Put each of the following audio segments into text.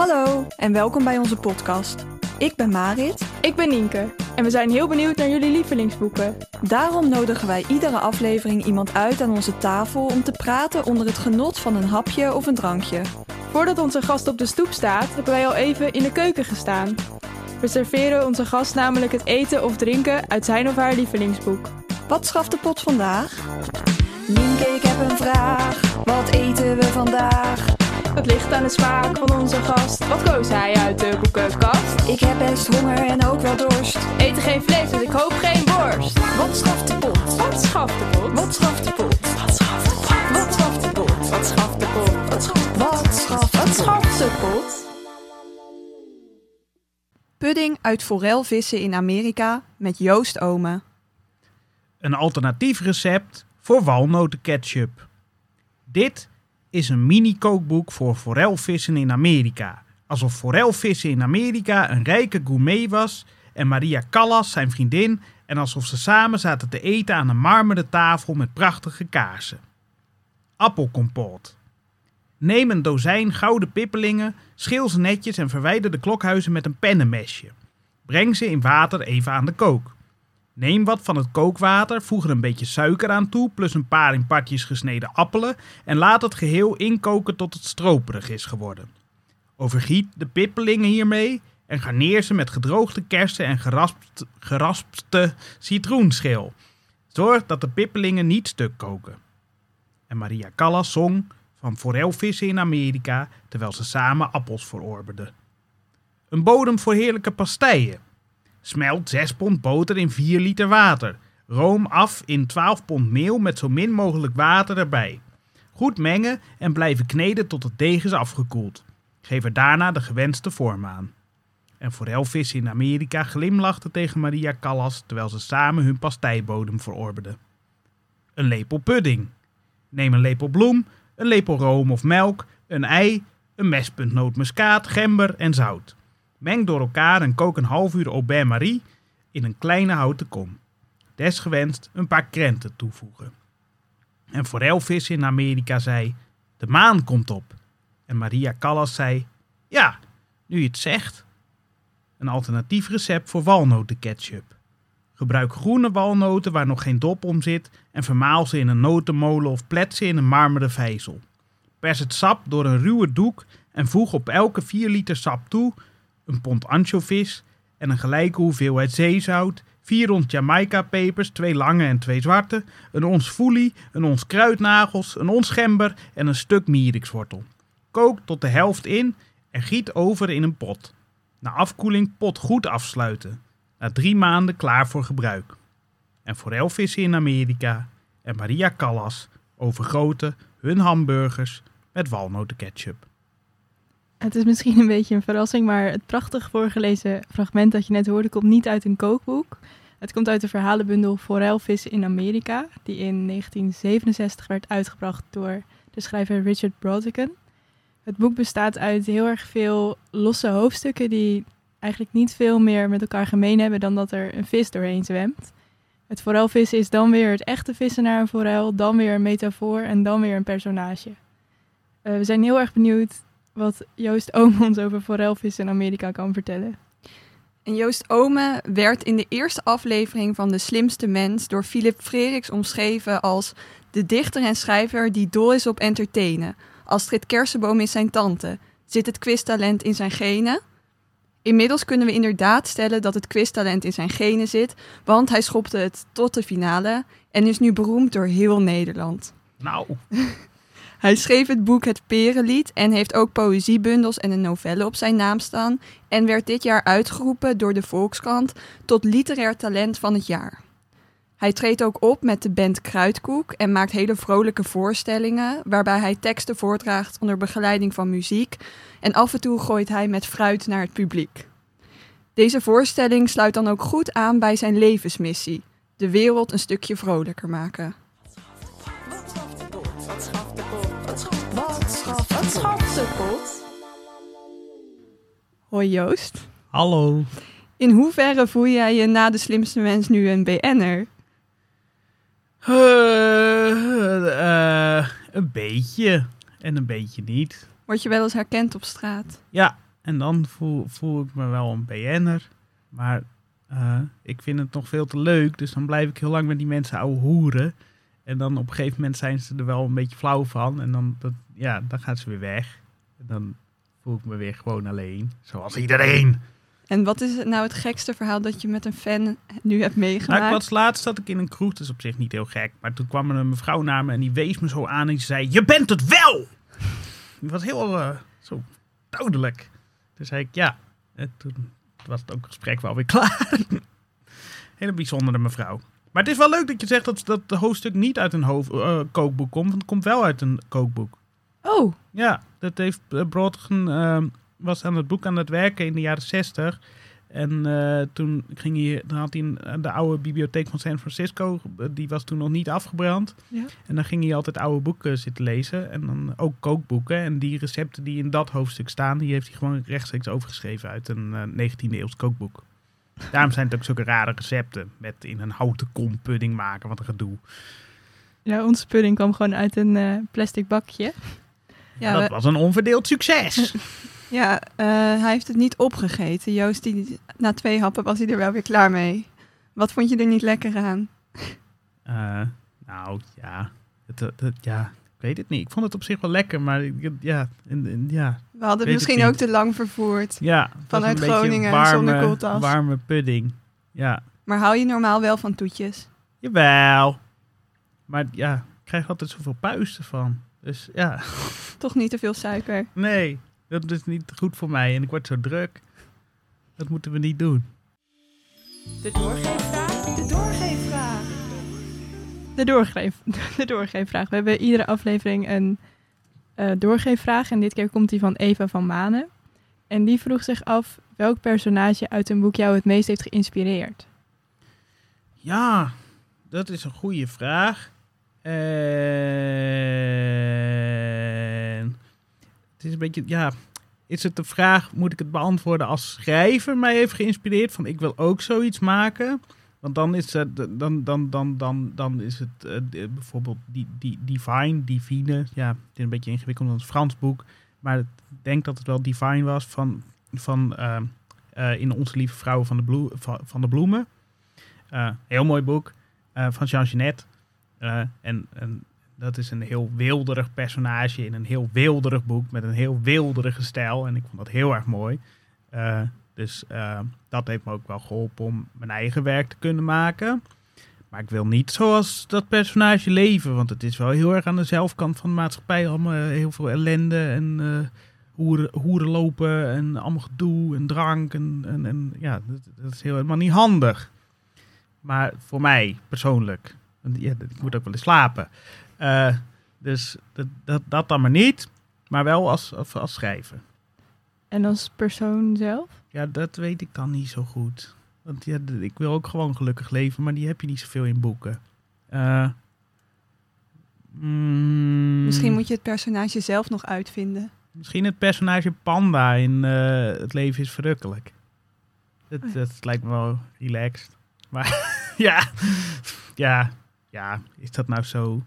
Hallo en welkom bij onze podcast. Ik ben Marit. Ik ben Nienke en we zijn heel benieuwd naar jullie lievelingsboeken. Daarom nodigen wij iedere aflevering iemand uit aan onze tafel om te praten onder het genot van een hapje of een drankje. Voordat onze gast op de stoep staat, hebben wij al even in de keuken gestaan. We serveren onze gast namelijk het eten of drinken uit zijn of haar lievelingsboek. Wat schaft de pot vandaag? Nienke, ik heb een vraag. Wat eten we vandaag? Het ligt aan de smaak van onze gast. Wat koos hij uit de boekenkast? Ik heb best honger en ook wel dorst. Eten geen vlees, dus ik hoop geen worst. Wat schaft de pot? Wat schaft de pot? Wat schaft de pot? Wat schaft de pot? Wat schaft de pot? Wat schaft de pot? Wat schaft Wat schaft Wat schaft de pot? Pudding uit forelvissen in Amerika met Joost Ome. Een alternatief recept voor walnotenketchup. Dit is een mini-kookboek voor forelvissen in Amerika. Alsof forelvissen in Amerika een rijke gourmet was en Maria Callas zijn vriendin en alsof ze samen zaten te eten aan een marmeren tafel met prachtige kaarsen. Appelkompoot. Neem een dozijn gouden pippelingen, schil ze netjes en verwijder de klokhuizen met een pennenmesje. Breng ze in water even aan de kook. Neem wat van het kookwater, voeg er een beetje suiker aan toe, plus een paar in partjes gesneden appelen en laat het geheel inkoken tot het stroperig is geworden. Overgiet de pippelingen hiermee en garneer ze met gedroogde kersen en geraspt, geraspte citroenschil. Zorg dat de pippelingen niet stuk koken. En Maria Callas zong van forelvissen in Amerika terwijl ze samen appels verorberden. Een bodem voor heerlijke pasteien. Smelt 6 pond boter in 4 liter water. Room af in 12 pond meel met zo min mogelijk water erbij. Goed mengen en blijven kneden tot het deeg is afgekoeld. Geef er daarna de gewenste vorm aan. En forelvissen in Amerika glimlachten tegen Maria Callas terwijl ze samen hun pastijbodem verorberden. Een lepel pudding. Neem een lepel bloem, een lepel room of melk, een ei, een mespunt nootmuskaat, gember en zout. Meng door elkaar en kook een half uur au bain-marie in een kleine houten kom. Desgewenst een paar krenten toevoegen. En forelvissen in Amerika zei, de maan komt op. En Maria Callas zei, ja, nu je het zegt. Een alternatief recept voor walnotenketchup. Gebruik groene walnoten waar nog geen dop om zit en vermaal ze in een notenmolen of plet ze in een marmeren vijzel. Pers het sap door een ruwe doek en voeg op elke 4 liter sap toe een pond anchovies en een gelijke hoeveelheid zeezout, 4 ons Jamaica-pepers, twee lange en twee zwarte, een ons foelie, een ons kruidnagels, een ons gember en een stuk mierikswortel. Kook tot de helft in en giet over in een pot. Na afkoeling pot goed afsluiten. Na drie maanden klaar voor gebruik. En forelvissen in Amerika en Maria Callas overgoten hun hamburgers met walnotenketchup. Het is misschien een beetje een verrassing, maar het prachtig voorgelezen fragment dat je net hoorde komt niet uit een kookboek. Het komt uit de verhalenbundel Forelvissen in Amerika, die in 1967 werd uitgebracht door de schrijver Richard Brautigan. Het boek bestaat uit heel erg veel losse hoofdstukken die eigenlijk niet veel meer met elkaar gemeen hebben dan dat er een vis doorheen zwemt. Het forelvissen is dan weer het echte vissen naar een forel, dan weer een metafoor en dan weer een personage. Uh, we zijn heel erg benieuwd wat Joost Ome ons over forelvissen in Amerika kan vertellen. En Joost Ome werd in de eerste aflevering van De Slimste Mens door Philip Freriks omschreven als de dichter en schrijver die dol is op entertainen. Astrid Kersenboom is zijn tante. Zit het quiztalent in zijn genen? Inmiddels kunnen we inderdaad stellen dat het quiztalent in zijn genen zit, want hij schopte het tot de finale en is nu beroemd door heel Nederland. Nou. Hij schreef het boek Het Perenlied en heeft ook poëziebundels en een novelle op zijn naam staan en werd dit jaar uitgeroepen door de Volkskrant tot literair talent van het jaar. Hij treedt ook op met de band Kruidkoek en maakt hele vrolijke voorstellingen waarbij hij teksten voordraagt onder begeleiding van muziek en af en toe gooit hij met fruit naar het publiek. Deze voorstelling sluit dan ook goed aan bij zijn levensmissie: de wereld een stukje vrolijker maken. Pot? Hoi Joost. Hallo. In hoeverre voel jij je na de slimste mens nu een BN'er? Uh, uh, een beetje en een beetje niet. Word je wel eens herkend op straat? Ja, En dan voel, voel ik me wel een BN'er. Maar eh, ik vind het nog veel te leuk. Dus dan blijf ik heel lang met die mensen ouwe hoeren. En dan op een gegeven moment zijn ze er wel een beetje flauw van. En dan, dat, ja, dan gaan ze weer weg. En dan voel ik me weer gewoon alleen. Zoals iedereen. En wat is nou het gekste verhaal dat je met een fan nu hebt Nou, meegemaakt? ik was laatst zat ik in een kroeg, dat is op zich niet heel gek. Maar toen kwam er een mevrouw naar me en die wees me zo aan en die zei: Je bent het wel! Die was heel eh, zo duidelijk. Toen zei ik ja. En toen was het ook gesprek wel weer klaar. Hele bijzondere mevrouw. Maar het is wel leuk dat je zegt dat dat de hoofdstuk niet uit een hoofd, eh, kookboek komt, want het komt wel uit een kookboek. Oh, Ja, dat heeft uh, Brodgen ehm, was aan het boek aan het werken in de jaren 60. En eh, toen, ging hij, dan had hij een- de oude bibliotheek van San Francisco, eh, die was toen nog niet afgebrand. Ja. En dan ging hij altijd oude boeken zitten lezen en dan ook kookboeken. En die recepten die in dat hoofdstuk staan, die heeft hij gewoon rechtstreeks overgeschreven uit een eh 19e eeuws kookboek. Daarom zijn het ook zulke rare recepten. Met in een houten kom pudding maken, wat een gedoe. ja, onze pudding kwam gewoon uit een eh, plastic bakje. Ja, dat we- was een onverdeeld succes. ja eh, hij heeft het niet opgegeten. Joost, die, na twee happen was hij er wel weer klaar mee. Wat vond je er niet lekker aan? Eh, nou, ja. Het, het- het- ja. Ik weet het niet. Ik vond het op zich wel lekker, maar ja. En, en, ja. We hadden het misschien ook te lang vervoerd. ja Vanuit Groningen, warme, zonder koeltas. Warme pudding. Ja. Maar hou je normaal wel van toetjes? Jawel. Maar ja, ik krijg altijd zoveel puisten van. Dus ja, Toch niet te veel suiker? nee. Dat is niet goed voor mij. En ik word zo druk. Dat moeten we niet doen. De doorgeefvraag? De doorgeefvraag. De, doorgeef, de doorgeefvraag. We hebben iedere aflevering een eh, doorgeefvraag. En dit keer komt die van Eva van Manen. En die vroeg zich af welk personage uit een boek jou het meest heeft geïnspireerd. Ja, dat is een goede vraag. En het is een beetje, ja, is het de vraag, moet ik het beantwoorden als schrijver mij heeft geïnspireerd? Van ik wil ook zoiets maken. Want dan is het, dan, dan, dan, dan, dan is het eh, de- bijvoorbeeld die, die, Divine, Divine. Ja, het is een beetje ingewikkeld, want het Frans boek. Maar ik denk dat het wel Divine was van, van eh, eh, In Onze Lieve Vrouwen van de, Bloe- van, van de Bloemen. Eh, heel mooi boek eh, van Jean Genet. Eh, en, en dat is een heel wilderig personage in een heel wilderig boek met een heel wilderige stijl. En ik vond dat heel erg mooi. Eh, dus eh, dat heeft me ook wel geholpen om mijn eigen werk te kunnen maken. Maar ik wil niet zoals dat personage leven. Want het is wel heel erg aan de zelfkant van de maatschappij. Allemaal heel veel ellende en eh, hoeren, lopen en allemaal gedoe en drank. En, en, en ja, dat, dat is helemaal niet handig. Maar voor mij persoonlijk, ja, ik moet ook wel eens slapen. Eh, dus dat, dat, dat dan maar niet, maar wel als, als, als schrijver. En als persoon zelf? Ja, dat weet ik dan niet zo goed. Want ja, ik wil ook gewoon gelukkig leven, maar die heb je niet zoveel in boeken. Eh, mm, Misschien moet je het personage zelf nog uitvinden. Misschien het personage Panda in eh, Het leven is verrukkelijk. Dat, Oh dat lijkt me wel relaxed. Maar ja, ja, ja, is dat nou zo?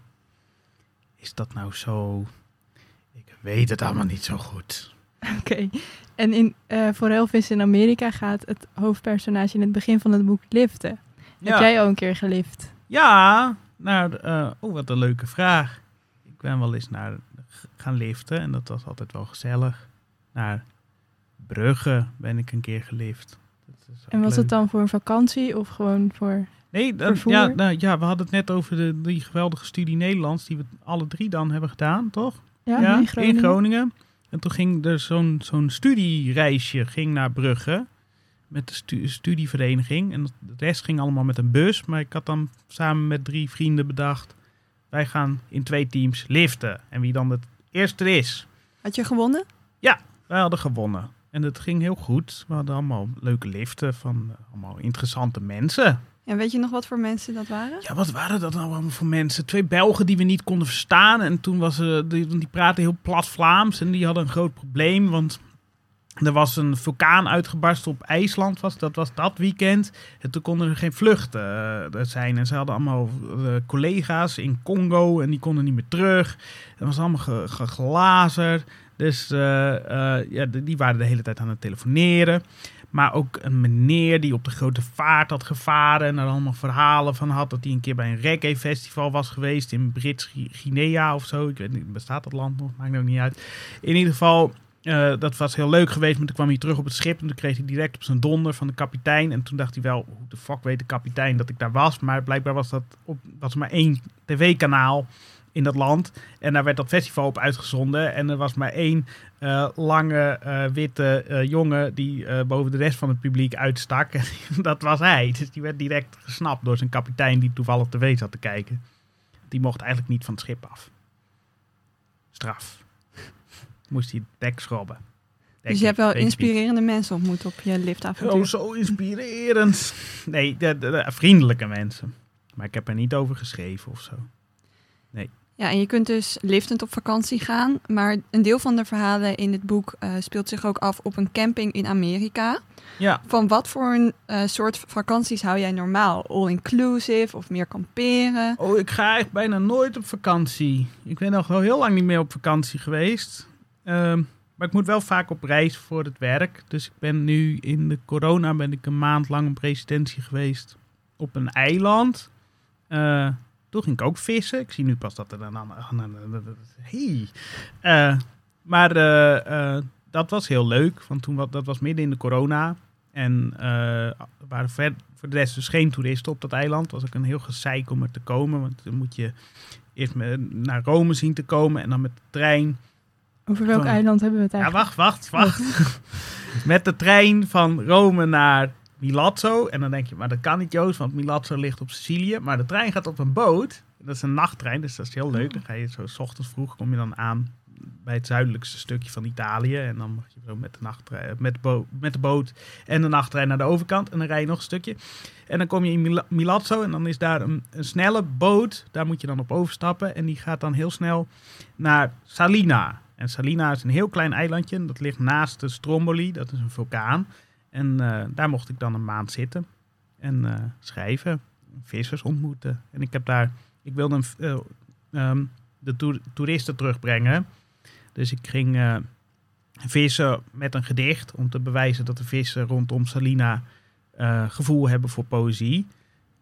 Is dat nou zo? Ik weet het allemaal niet zo goed. Oké. En in uh, Forelvis in Amerika gaat het hoofdpersonage in het begin van het boek liften. Heb jij al een keer gelift? Ja, nou, eh, oh, wat een leuke vraag. Ik ben wel eens naar gaan liften en dat was altijd wel gezellig. Naar Brugge ben ik een keer gelift. Dat is ook En was leuk. het dan voor een vakantie of gewoon voor... Nee, ja, nou, ja, we hadden het net over de, die geweldige studie Nederlands die we alle drie dan hebben gedaan, toch? Ja, in Groningen? in Groningen. En toen ging er zo'n zo'n studiereisje ging naar Brugge met de stu- studievereniging. En de rest ging allemaal met een bus. Maar ik had dan samen met drie vrienden bedacht, wij gaan in twee teams liften. En wie dan het eerste is. Had je gewonnen? Wij hadden gewonnen. En het ging heel goed. We hadden allemaal leuke liften van eh, allemaal interessante mensen. En weet je nog wat voor mensen dat waren? Ja, wat waren dat nou allemaal voor mensen? Twee Belgen die we niet konden verstaan. En toen was ze, die, die praten heel plat Vlaams. En die hadden een groot probleem. Want er was een vulkaan uitgebarsten op IJsland. Was, dat was dat weekend. En toen konden er geen vluchten eh, er zijn. En ze hadden allemaal eh, collega's in Congo. En die konden niet meer terug. Het was allemaal ge, geglazer. Dus eh, eh, ja, die waren de hele tijd aan het telefoneren. Maar ook een meneer die op de grote vaart had gevaren en er allemaal verhalen van had. Dat hij een keer bij een reggae-festival was geweest in Brits-Guinea of zo. Ik weet niet, bestaat dat land nog? Maakt ook niet uit. In ieder geval, uh, dat was heel leuk geweest. Maar toen kwam hij terug op het schip en toen kreeg hij direct op zijn donder van de kapitein. En toen dacht hij wel, hoe de fuck weet de kapitein dat ik daar was? Maar blijkbaar was dat op, was maar één tv-kanaal in dat land. En daar werd dat festival op uitgezonden. En er was maar één uh, lange uh, witte uh, jongen die boven de rest van het publiek uitstak. dat was hij. Dus die werd direct gesnapt door zijn kapitein die toevallig tv zat te kijken. Die mocht eigenlijk niet van het schip af. Straf. Moest hij het dek schrobben. Dus je hebt wel inspirerende mensen ontmoet op je liftavontuur. Oh, zo inspirerend. Nee, de, de, de, vriendelijke mensen. Maar ik heb er niet over geschreven of zo. Nee. Ja, en je kunt dus liftend op vakantie gaan. Maar een deel van de verhalen in dit boek uh, speelt zich ook af op een camping in Amerika. Ja. Van wat voor een uh, soort vakanties hou jij normaal? All-inclusive of meer kamperen? Oh, ik ga eigenlijk bijna nooit op vakantie. Ik ben nog wel heel lang niet meer op vakantie geweest. Uh, maar ik moet wel vaak op reis voor het werk. Dus ik ben nu in de corona ben ik een maand lang op residentie geweest op een eiland. Uh, toen ging ik ook vissen. Ik zie nu pas dat er dan aan. Hey. Uh, maar uh, uh, dat was heel leuk. Want toen wat, dat was midden in de corona. En waren ver, voor de rest dus geen toeristen op dat eiland. Was ook een heel gezeik om er te komen. Want dan moet je eerst naar Rome zien te komen. En dan met de trein. Over welk van, eiland hebben we het eigenlijk? Ja, wacht, wacht, wacht. met de trein van Rome naar Milazzo. En dan denk je, maar dat kan niet Joost, want Milazzo ligt op Sicilië. Maar de trein gaat op een boot. Dat is een nachttrein, dus dat is heel leuk. Dan ga je zo s ochtends vroeg, kom je dan aan bij het zuidelijkste stukje van Italië. En dan mag je zo met de, nachttrein, met, met de boot en de nachttrein naar de overkant. En dan rij je nog een stukje. En dan kom je in Mil Milazzo en dan is daar een, een, snelle boot. Daar moet je dan op overstappen. En die gaat dan heel snel naar Salina. En Salina is een heel klein eilandje. Dat ligt naast de Stromboli, dat is een vulkaan. En uh, daar mocht ik dan een maand zitten en uh, schrijven, vissers ontmoeten. En ik heb daar, ik wilde een, uh, um, de toer, toeristen terugbrengen. Dus ik ging vissen met een gedicht om te bewijzen dat de vissen rondom Salina gevoel hebben voor poëzie.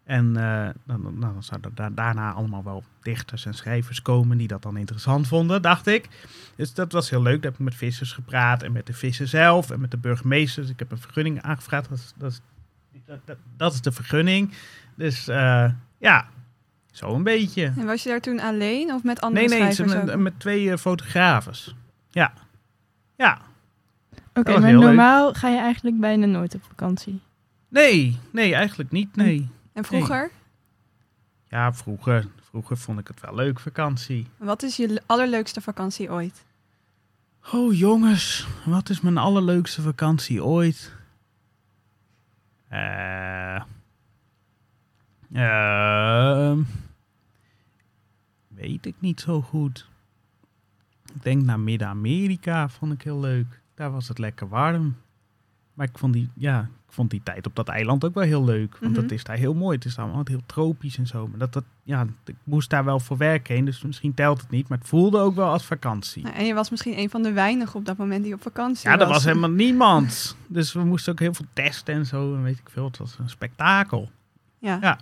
En uh, dan, dan zouden daarna allemaal wel dichters en schrijvers komen die dat dan interessant vonden, dacht ik. Dus dat was heel leuk. Daar heb ik met vissers gepraat en met de vissen zelf en met de burgemeesters. Ik heb een vergunning aangevraagd. Dat is, dat is, dat, dat is de vergunning. Dus uh, ja, zo een beetje. En was je daar toen alleen of met andere nee, nee, schrijvers? Nee, met, met twee uh, fotografen. Ja. Ja. Oké, okay, maar normaal leuk. ga je eigenlijk bijna nooit op vakantie? Nee, nee, eigenlijk niet, nee. En vroeger? Nee. Ja, vroeger, vroeger vond ik het wel leuk, vakantie. Wat is je allerleukste vakantie ooit? Oh jongens, wat is mijn allerleukste vakantie ooit? Uh, uh, weet ik niet zo goed. Ik denk naar Midden-Amerika vond ik heel leuk. Daar was het lekker warm. Maar ik vond die, ja, vond die tijd op dat eiland ook wel heel leuk. Want mm -hmm. dat is daar heel mooi. Het is allemaal heel tropisch en zo. Maar dat, dat, ja, ik moest daar wel voor werken heen. Dus misschien telt het niet. Maar het voelde ook wel als vakantie. Nou, en je was misschien een van de weinigen op dat moment die op vakantie ja, was. Ja, er was helemaal niemand. Dus we moesten ook heel veel testen en zo. En weet ik veel. Het was een spektakel. Ja. ja.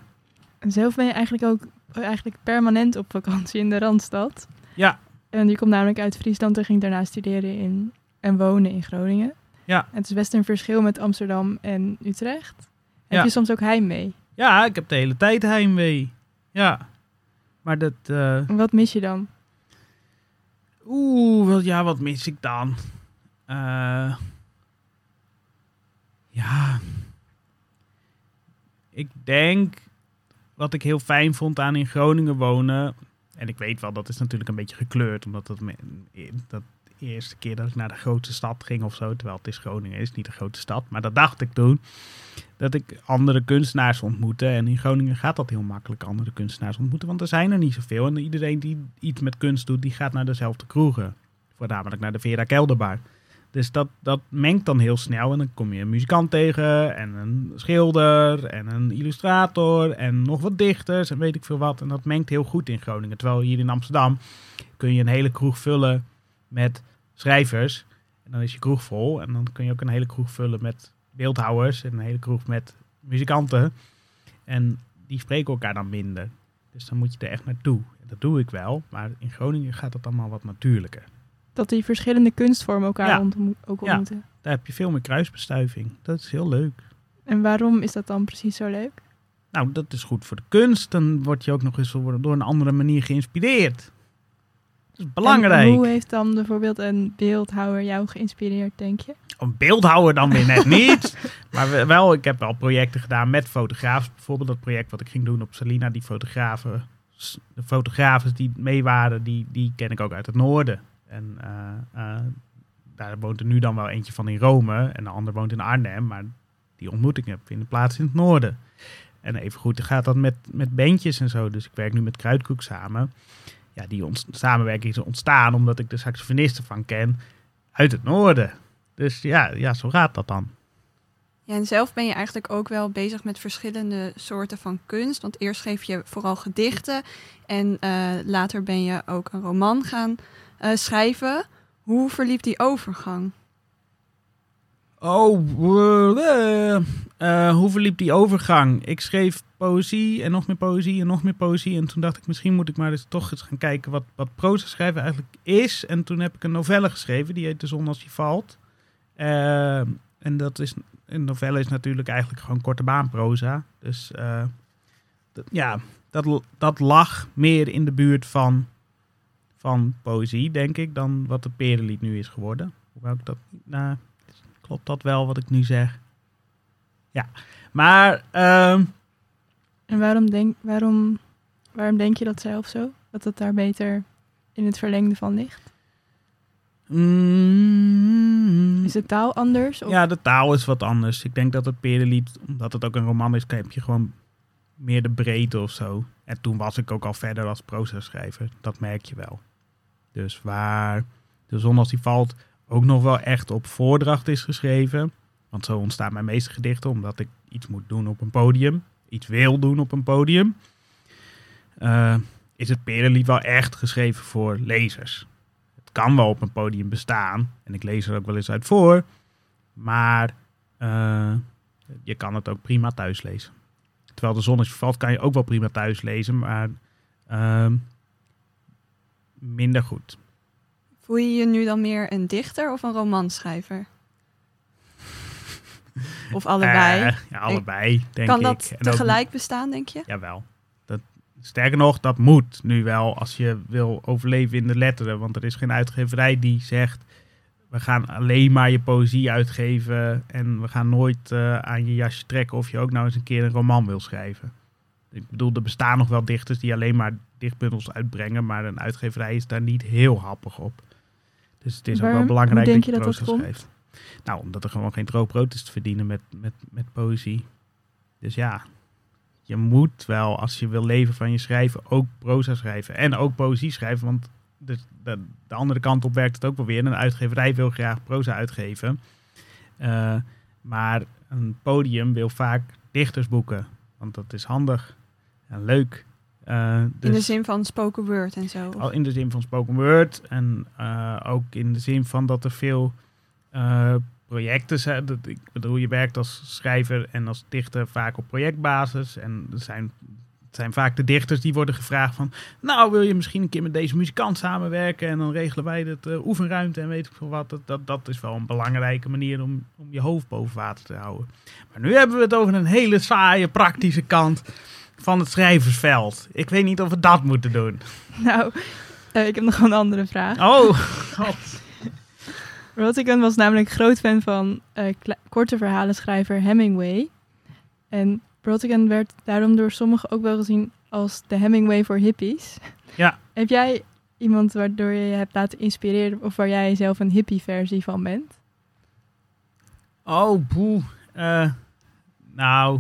En zelf ben je eigenlijk ook eigenlijk permanent op vakantie in de Randstad. Ja. En je komt namelijk uit Friesland en ging daarna studeren in, en wonen in Groningen. Ja. Het is best een verschil met Amsterdam en Utrecht. Heb Ja. je soms ook heimwee? Ja, ik heb de hele tijd heimwee. Ja. Maar dat... eh, Wat mis je dan? Oeh, wat, ja, wat mis ik dan? Eh, ja. Ik denk wat ik heel fijn vond aan in Groningen wonen. En ik weet wel, dat is natuurlijk een beetje gekleurd. Omdat dat, me, dat eerste keer dat ik naar de grote stad ging of zo. Terwijl het is Groningen, is niet de grote stad. Maar dat dacht ik toen. Dat ik andere kunstenaars ontmoette. En in Groningen gaat dat heel makkelijk, andere kunstenaars ontmoeten. Want er zijn er niet zoveel. En iedereen die iets met kunst doet, die gaat naar dezelfde kroegen. Voornamelijk naar de Vera Kelderbar. Dus dat, dat mengt dan heel snel. En dan kom je een muzikant tegen. En een schilder. En een illustrator. En nog wat dichters. En weet ik veel wat. En dat mengt heel goed in Groningen. Terwijl hier in Amsterdam kun je een hele kroeg vullen met schrijvers. En dan is je kroeg vol. En dan kun je ook een hele kroeg vullen met beeldhouwers. En een hele kroeg met muzikanten. En die spreken elkaar dan minder. Dus dan moet je er echt naartoe. En dat doe ik wel. Maar in Groningen gaat dat allemaal wat natuurlijker. Dat die verschillende kunstvormen elkaar Ja. ontmo- ook Ja. ontmoeten. Daar heb je veel meer kruisbestuiving. Dat is heel leuk. En waarom is dat dan precies zo leuk? Nou, dat is goed voor de kunst. Dan word je ook nog eens door een andere manier geïnspireerd. Dat is belangrijk. En hoe heeft dan bijvoorbeeld een beeldhouwer jou geïnspireerd, denk je? Een beeldhouwer dan weer net niet. Maar we- wel, ik heb wel projecten gedaan met fotografen. Bijvoorbeeld dat project wat ik ging doen op Salina. Die fotografen, de fotografen die mee waren, die, die ken ik ook uit het noorden. En eh, eh, daar woont er nu dan wel eentje van in Rome. En de ander woont in Arnhem. Maar die ontmoetingen vinden plaats in het noorden. En even goed gaat dat met, met bandjes en zo. Dus ik werk nu met Kruidkoek samen. Ja, die samenwerking is ontstaan omdat ik de saxofonisten van ken uit het noorden. Dus ja, ja, zo gaat dat dan. Ja, en zelf ben je eigenlijk ook wel bezig met verschillende soorten van kunst. Want eerst schreef je vooral gedichten en eh, later ben je ook een roman gaan eh, schrijven. Hoe verliep die overgang? Oh, eh, eh, hoe verliep die overgang? Ik schreef poëzie en nog meer poëzie en nog meer poëzie. En toen dacht ik, misschien moet ik maar eens toch eens gaan kijken wat, wat proza schrijven eigenlijk is. En toen heb ik een novelle geschreven, die heet De Zon als die valt. Eh, en dat is, een novelle is natuurlijk eigenlijk gewoon korte baan proza. Dus ja, dat, dat lag meer in de buurt van, van poëzie, denk ik, dan wat het Perenlied nu is geworden. Hoewel ik dat niet... Nou, klopt dat wel wat ik nu zeg? Ja, maar ehm, En waarom denk, waarom, waarom denk je dat zelf zo? Dat het daar beter in het verlengde van ligt? mm, Is de taal anders? Of? ja, de taal is wat anders. Ik denk dat het Perenlied, omdat het ook een roman is, heb je gewoon meer de breedte of zo. En toen was ik ook al verder als proza-schrijver. Dat merk je wel. Dus waar de zon als die valt ook nog wel echt op voordracht is geschreven. Want zo ontstaan mijn meeste gedichten, omdat ik iets moet doen op een podium. Iets wil doen op een podium. eh, is het Perenlied wel echt geschreven voor lezers. Het kan wel op een podium bestaan. En ik lees er ook wel eens uit voor. Maar eh, je kan het ook prima thuis lezen. Terwijl de zon is vervalt kan je ook wel prima thuis lezen. Maar ehm, minder goed. Voel je je nu dan meer een dichter of een romanschrijver? Of allebei? Eh, ja, allebei, denk kan ik. dat En ook- tegelijk bestaan, denk je? Jawel. Dat, sterker nog, dat moet nu wel als je wil overleven in de letteren. Want er is geen uitgeverij die zegt... we gaan alleen maar je poëzie uitgeven... en we gaan nooit eh, aan je jasje trekken... of je ook nou eens een keer een roman wil schrijven. Ik bedoel, er bestaan nog wel dichters die alleen maar dichtbundels uitbrengen... maar een uitgeverij is daar niet heel happig op. Dus het is ook wel belangrijk dat je je proza schrijft. Nou, omdat er gewoon geen droog brood is te verdienen met, met, met poëzie. Dus ja, je moet wel, als je wil leven van je schrijven, ook proza schrijven. En ook poëzie schrijven, want de, de, de andere kant op werkt het ook wel weer. Een uitgeverij wil graag proza uitgeven. Eh, maar een podium wil vaak dichters boeken, want dat is handig en leuk. Eh, In de dus- zin van spoken word en zo. al in de zin van spoken word en ook in de zin van dat er veel eh, projecten zijn. Dat, ik bedoel, je werkt als schrijver en als dichter vaak op projectbasis. En er zijn, het zijn vaak de dichters die worden gevraagd van... Nou, wil je misschien een keer met deze muzikant samenwerken? En dan regelen wij het eh, oefenruimte en weet ik veel wat. Dat, dat, dat is wel een belangrijke manier om, om je hoofd boven water te houden. Maar nu hebben we het over een hele saaie, praktische kant van het schrijversveld. Ik weet niet of we dat moeten doen. Nou, eh, ik heb nog een andere vraag. Oh, god. Was namelijk groot fan van kle- korte verhalenschrijver Hemingway. En Rotterdam werd daarom door sommigen ook wel gezien als de Hemingway voor hippies. Ja. Heb jij iemand waardoor je je hebt laten inspireren of waar jij zelf een hippie-versie van bent? Oh, boe. Eh, nou,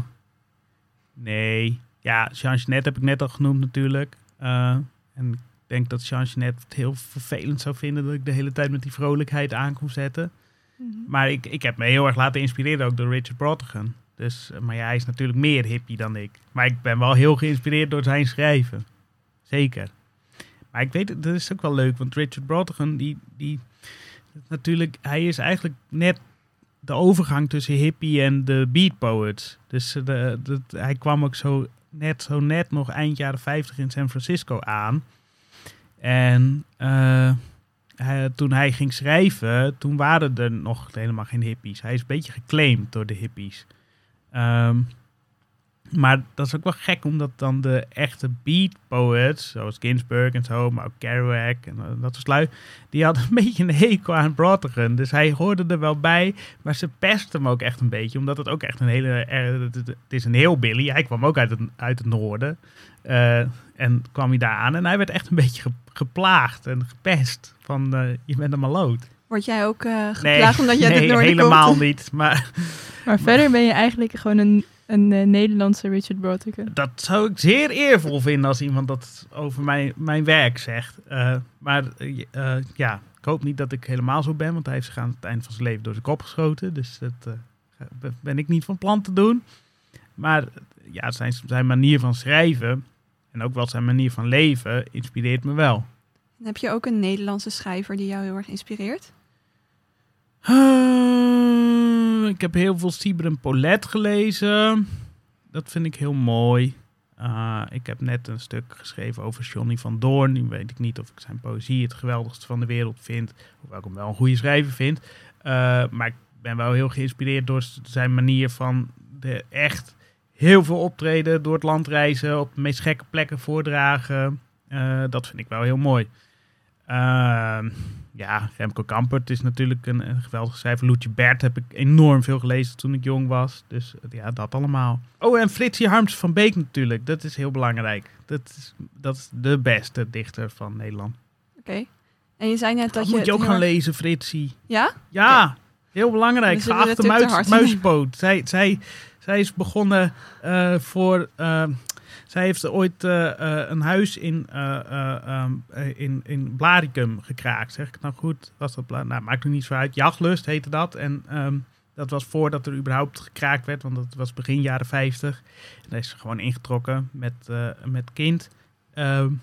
nee. Ja, Jean Genet heb ik net al genoemd natuurlijk. Eh, en ik denk dat Jean Genet het heel vervelend zou vinden dat ik de hele tijd met die vrolijkheid aan kon zetten. Maar ik, ik heb me heel erg laten inspireren ook door Richard Brautigan. Dus, eh, maar ja, hij is natuurlijk meer hippie dan ik. Maar ik ben wel heel geïnspireerd door zijn schrijven. Zeker. Maar ik weet, het, dat is ook wel leuk, want Richard Brautigan, die, die, natuurlijk, hij is eigenlijk net de overgang tussen hippie en de beat poets. Dus eh, de, de, hij kwam ook zo net, zo net nog eind jaren 50 in San Francisco aan. En eh, hij- toen hij ging schrijven, toen waren er nog helemaal geen hippies. Hij is een beetje geclaimd door de hippies. Ehm, maar dat is ook wel gek, omdat dan de echte beat poets, zoals Ginsberg en zo, maar ook Kerouac en eh, dat soort lui, die hadden een beetje een hekel aan Brotherton. Dus hij hoorde er wel bij, maar ze pesten hem ook echt een beetje, omdat het ook echt een hele, het, is een heel Billy. Hij kwam ook uit het, uit het noorden eh, en kwam hij daar aan en hij werd echt een beetje ge- geplaagd en gepest van eh, je bent een maloot. Word jij ook geplaagd omdat jij nee, dit noorden helemaal komt? niet. Maar Maar verder ben je eigenlijk gewoon een, een eh, Nederlandse Richard Brotherton. dat zou ik zeer eervol vinden als iemand dat over mijn, mijn werk zegt. Eh, maar eh, ja, ik hoop niet dat ik helemaal zo ben, want hij heeft zich aan het eind van zijn leven door zijn kop geschoten. Dus dat eh, ben ik niet van plan te doen. Maar ja, zijn, zijn manier van schrijven en ook wel zijn manier van leven inspireert me wel. Heb je ook een Nederlandse schrijver die jou heel erg inspireert? Eh, ik heb heel veel Sieber Polet gelezen. Dat vind ik heel mooi. Uh, ik heb net een stuk geschreven over Johnny van Doorn. Nu weet ik niet of ik zijn poëzie het geweldigste van de wereld vind. Hoewel ik hem wel een goede schrijver vind. Uh, maar ik ben wel heel geïnspireerd door zijn manier van de echt heel veel optreden, door het land reizen, op de meest gekke plekken voordragen. Uh, dat vind ik wel heel mooi. Uh, ja, Remco Kampert is natuurlijk een, een geweldige schrijver. Loetje Bert heb ik enorm veel gelezen toen ik jong was. Dus ja, dat allemaal. Oh, en Fritsie Harms van Beek natuurlijk. Dat is heel belangrijk. Dat is, dat is de beste dichter van Nederland. Oké. Okay. En je zei net dat, dat je... moet je ook gaan lezen, Fritsie. Ja? Ja, okay. heel belangrijk. Geachte muis, muispoot. Zij, zij, zij is begonnen uh, voor... Uh, zij heeft ooit uh, uh, een huis in, um, in, in Blaricum gekraakt. Zeg ik nou goed? Was dat nou, maakt er niet zo uit. Jachtlust heette dat. En um, dat was voordat er überhaupt gekraakt werd, want dat was begin jaren 50. En daar is ze gewoon ingetrokken met, met kind. Um,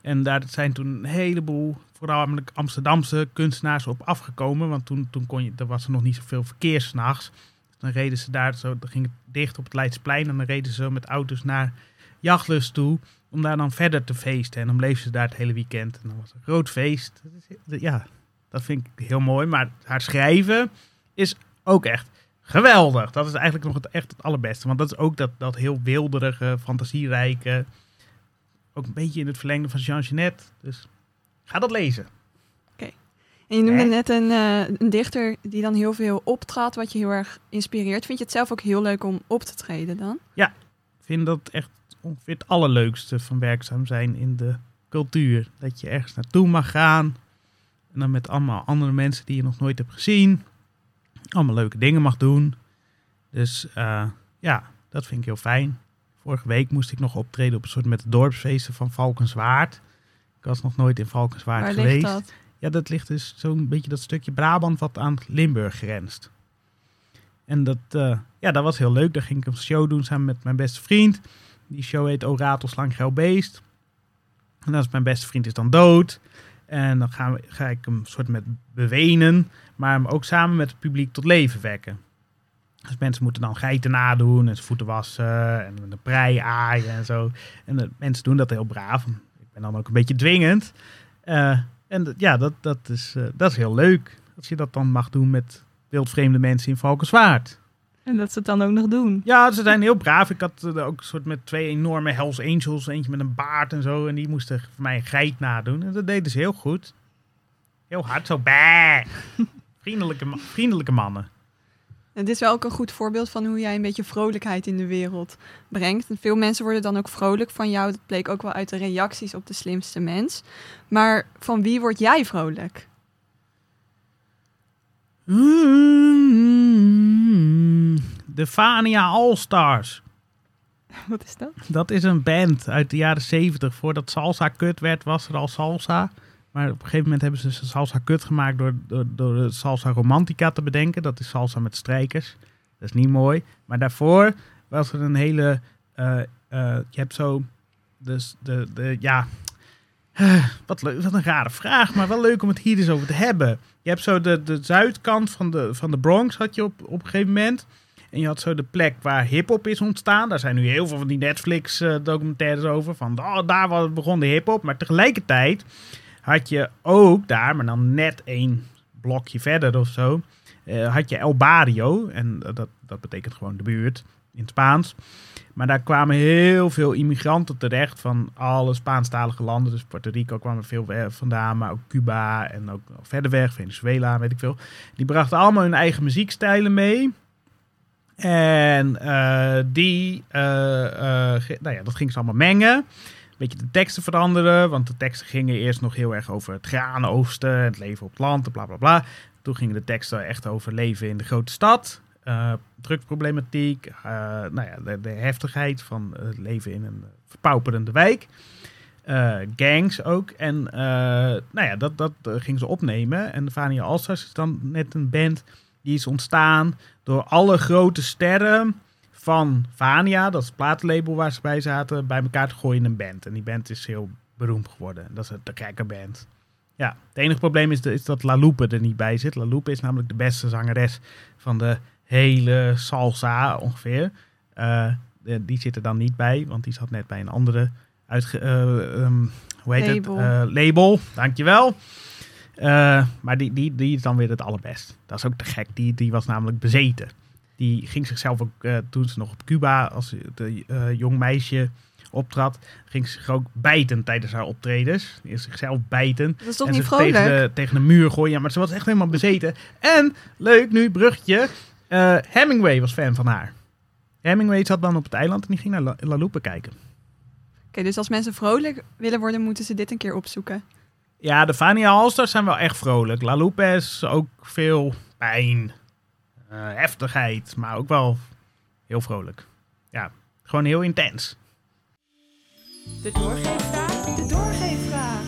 en daar zijn toen een heleboel, voornamelijk Amsterdamse kunstenaars op afgekomen. Want toen, toen kon je, er was er nog niet zoveel verkeer s'nachts. Dus dan reden ze daar, zo, dan ging het dicht op het Leidsplein. En dan reden ze met auto's naar jachtlust toe om daar dan verder te feesten. En dan bleef ze daar het hele weekend. En dan was het een groot feest. Ja, dat vind ik heel mooi. Maar haar schrijven is ook echt geweldig. Dat is eigenlijk nog het, echt het allerbeste. Want dat is ook dat, dat heel wilderige, fantasierijke. Ook een beetje in het verlengde van Jean Genet. Dus ga dat lezen. Oké. Okay. En je noemde net een, uh, een dichter die dan heel veel optrad, wat je heel erg inspireert. Vind je het zelf ook heel leuk om op te treden dan? Ja, ik vind dat echt ongeveer het allerleukste van werkzaam zijn in de cultuur. Dat je ergens naartoe mag gaan. En dan met allemaal andere mensen die je nog nooit hebt gezien. Allemaal leuke dingen mag doen. Dus uh, ja, dat vind ik heel fijn. Vorige week moest ik nog optreden op een soort met de dorpsfeesten van Valkenswaard. Ik was nog nooit in Valkenswaard Waar geweest. Ligt dat? Ja, dat ligt dus zo'n beetje dat stukje Brabant wat aan Limburg grenst. En dat, uh, ja, dat was heel leuk. Daar ging ik een show doen samen met mijn beste vriend. Die show heet O Ratelslang Geil Beest. En als mijn beste vriend is dan dood. En dan gaan we, ga ik hem soort met bewenen. Maar hem ook samen met het publiek tot leven wekken. Dus mensen moeten dan geiten nadoen. En voeten wassen. En de prei aaien en zo. En de mensen doen dat heel braaf. Ik ben dan ook een beetje dwingend. Uh, en ja, dat, dat, is, uh, dat is heel leuk. Als je dat dan mag doen met wildvreemde mensen in Valkenswaard. En dat ze het dan ook nog doen. Ja, ze zijn heel braaf. Ik had uh, ook een soort met twee enorme Hells Angels. Eentje met een baard en zo. En die moesten voor mij een geit nadoen. En dat deden ze heel goed. Heel hard, zo bah. vriendelijke, vriendelijke mannen. Het is wel ook een goed voorbeeld van hoe jij een beetje vrolijkheid in de wereld brengt. En veel mensen worden dan ook vrolijk van jou. Dat bleek ook wel uit de reacties op de slimste mens. Maar van wie word jij vrolijk? De Fania All-Stars. Wat is dat? Dat is een band uit de jaren 70. Voordat salsa kut werd, was er al salsa. Maar op een gegeven moment hebben ze salsa kut gemaakt door, door, door de salsa romantica te bedenken. Dat is salsa met strijkers. Dat is niet mooi. Maar daarvoor was er een hele... Uh, uh, je hebt zo... Dus de, de, ja... Eh, wat, een rare vraag, maar wel leuk om het hier eens over te hebben. Je hebt zo de, de zuidkant van de, van de Bronx had je op, op een gegeven moment. En je had zo de plek waar hip-hop is ontstaan. Daar zijn nu heel veel van die Netflix-documentaires over. Van oh, daar begon de hip-hop. Maar tegelijkertijd had je ook daar, maar dan net één blokje verder of zo. eh, had je El Barrio. En dat, dat betekent gewoon de buurt in het Spaans. Maar daar kwamen heel veel immigranten terecht van alle Spaanstalige landen. Dus Puerto Rico kwam er veel vandaan, maar ook Cuba en ook verder weg, Venezuela, weet ik veel. Die brachten allemaal hun eigen muziekstijlen mee. En eh, die, eh, eh, nou ja, dat ging ze allemaal mengen. Een beetje de teksten veranderen, want de teksten gingen eerst nog heel erg over het graanoogsten, het leven op het land, bla bla bla. Toen gingen de teksten echt over leven in de grote stad, eh drugsproblematiek, eh, nou ja, de, heftigheid van het leven in een verpauperende wijk. Eh, gangs ook. En nou ja, dat, dat gingen ze opnemen. En de Vania Allstars is dan net een band die is ontstaan door alle grote sterren van Vania, dat is het platenlabel waar ze bij zaten, bij elkaar te gooien in een band. En die band is heel beroemd geworden. Dat is de Kijker Band. Ja, het enige probleem is, is dat La Lupe er niet bij zit. La Lupe is namelijk de beste zangeres van de hele salsa ongeveer. Eh, de- die zit er dan niet bij, want die zat net bij een andere uitge, eh, ehm, hoe heet Label. het? Eh, label, dankjewel. Eh, maar die, die, die is dan weer het allerbest. Dat is ook te gek. Die, die was namelijk bezeten. Die ging zichzelf ook, eh, toen ze nog op Cuba als de, eh, jong meisje optrad, ging ze zich ook bijten tijdens haar optredens. Is zichzelf bijten. Dat is toch en niet tegen de, tegen de muur gooien. Ja, maar ze was echt helemaal bezeten. En, leuk nu, bruggetje. Eh, Hemingway was fan van haar. Hemingway zat dan op het eiland en die ging naar La, La Lupe kijken. Oké, dus als mensen vrolijk willen worden, moeten ze dit een keer opzoeken. Ja, de Vania Allstars zijn wel echt vrolijk. La Lupe is ook veel pijn, eh, heftigheid, maar ook wel heel vrolijk. Ja, gewoon heel intens. De doorgeefvraag. De doorgeefvraag.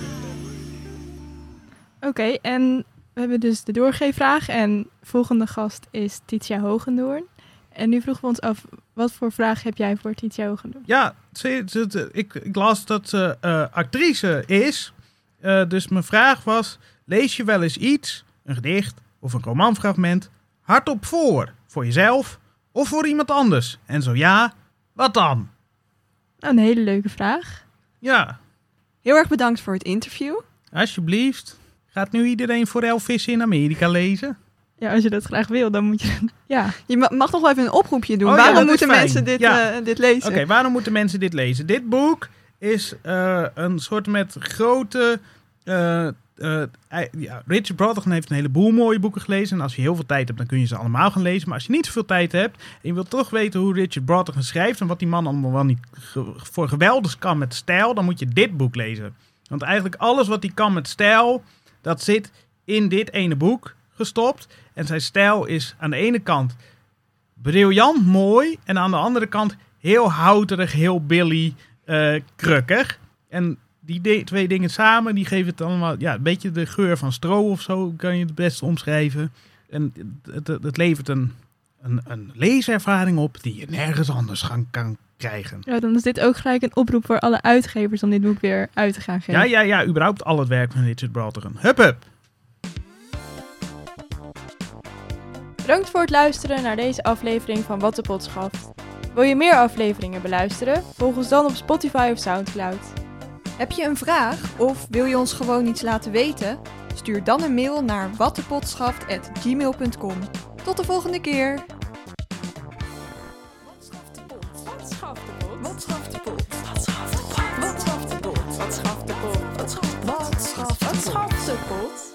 Oké, en we hebben dus de doorgeefvraag. En volgende gast is Titia Hogendoorn. En nu vroegen we ons af, wat voor vraag heb jij voor Titia Hogendoorn? Ja, ze, ze- ze- ik, ik las dat ze eh, actrice is. Eh, dus mijn vraag was, lees je wel eens iets, een gedicht of een romanfragment, hardop voor? Voor jezelf of voor iemand anders? En zo ja, wat dan? Nou, een hele leuke vraag. Ja, Heel erg bedankt voor het interview. alsjeblieft. Gaat nu iedereen voor Elvissen in Amerika lezen? Ja, als je dat graag wil, dan moet je... Ja, Je ma- mag nog wel even een oproepje doen. Oh Waarom moeten mensen dit, Ja. eh, dit lezen? Oké, waarom moeten mensen dit lezen? Dit boek is eh, een soort met grote. eh, ja, Richard Brotherton heeft een heleboel mooie boeken gelezen. En als je heel veel tijd hebt, dan kun je ze allemaal gaan lezen. Maar als je niet zoveel tijd hebt en je wilt toch weten hoe Richard Brotherton schrijft en wat die man allemaal wel niet ge- voor geweldig kan met stijl, dan moet je dit boek lezen. Want eigenlijk alles wat hij kan met stijl, dat zit in dit ene boek gestopt. En zijn stijl is aan de ene kant briljant mooi en aan de andere kant heel houterig, heel billy, eh krukkig. En die twee dingen samen, die geven het allemaal ja, een beetje de geur van stro of zo, kan je het best omschrijven. En het, het, levert een, een, een op die je nergens anders gaan, kan krijgen. ja, dan is dit ook gelijk een oproep voor alle uitgevers om dit boek weer uit te gaan geven. Ja, ja, ja, überhaupt al het werk van Richard Brotherton. Hup, hup. Bedankt voor het luisteren naar deze aflevering van Wat de Pot schaft. Wil je meer afleveringen beluisteren? Volg ons dan op Spotify of Soundcloud. Heb je een vraag of wil je ons gewoon iets laten weten? Stuur dan een mail naar wattepodschaf.gmail.com. Tot de volgende keer! Wat schaft de pot? Wat schaft de pot? Wat schaft de pot? Wat schaft de pot? Wat schaft? Wat schaft de pot?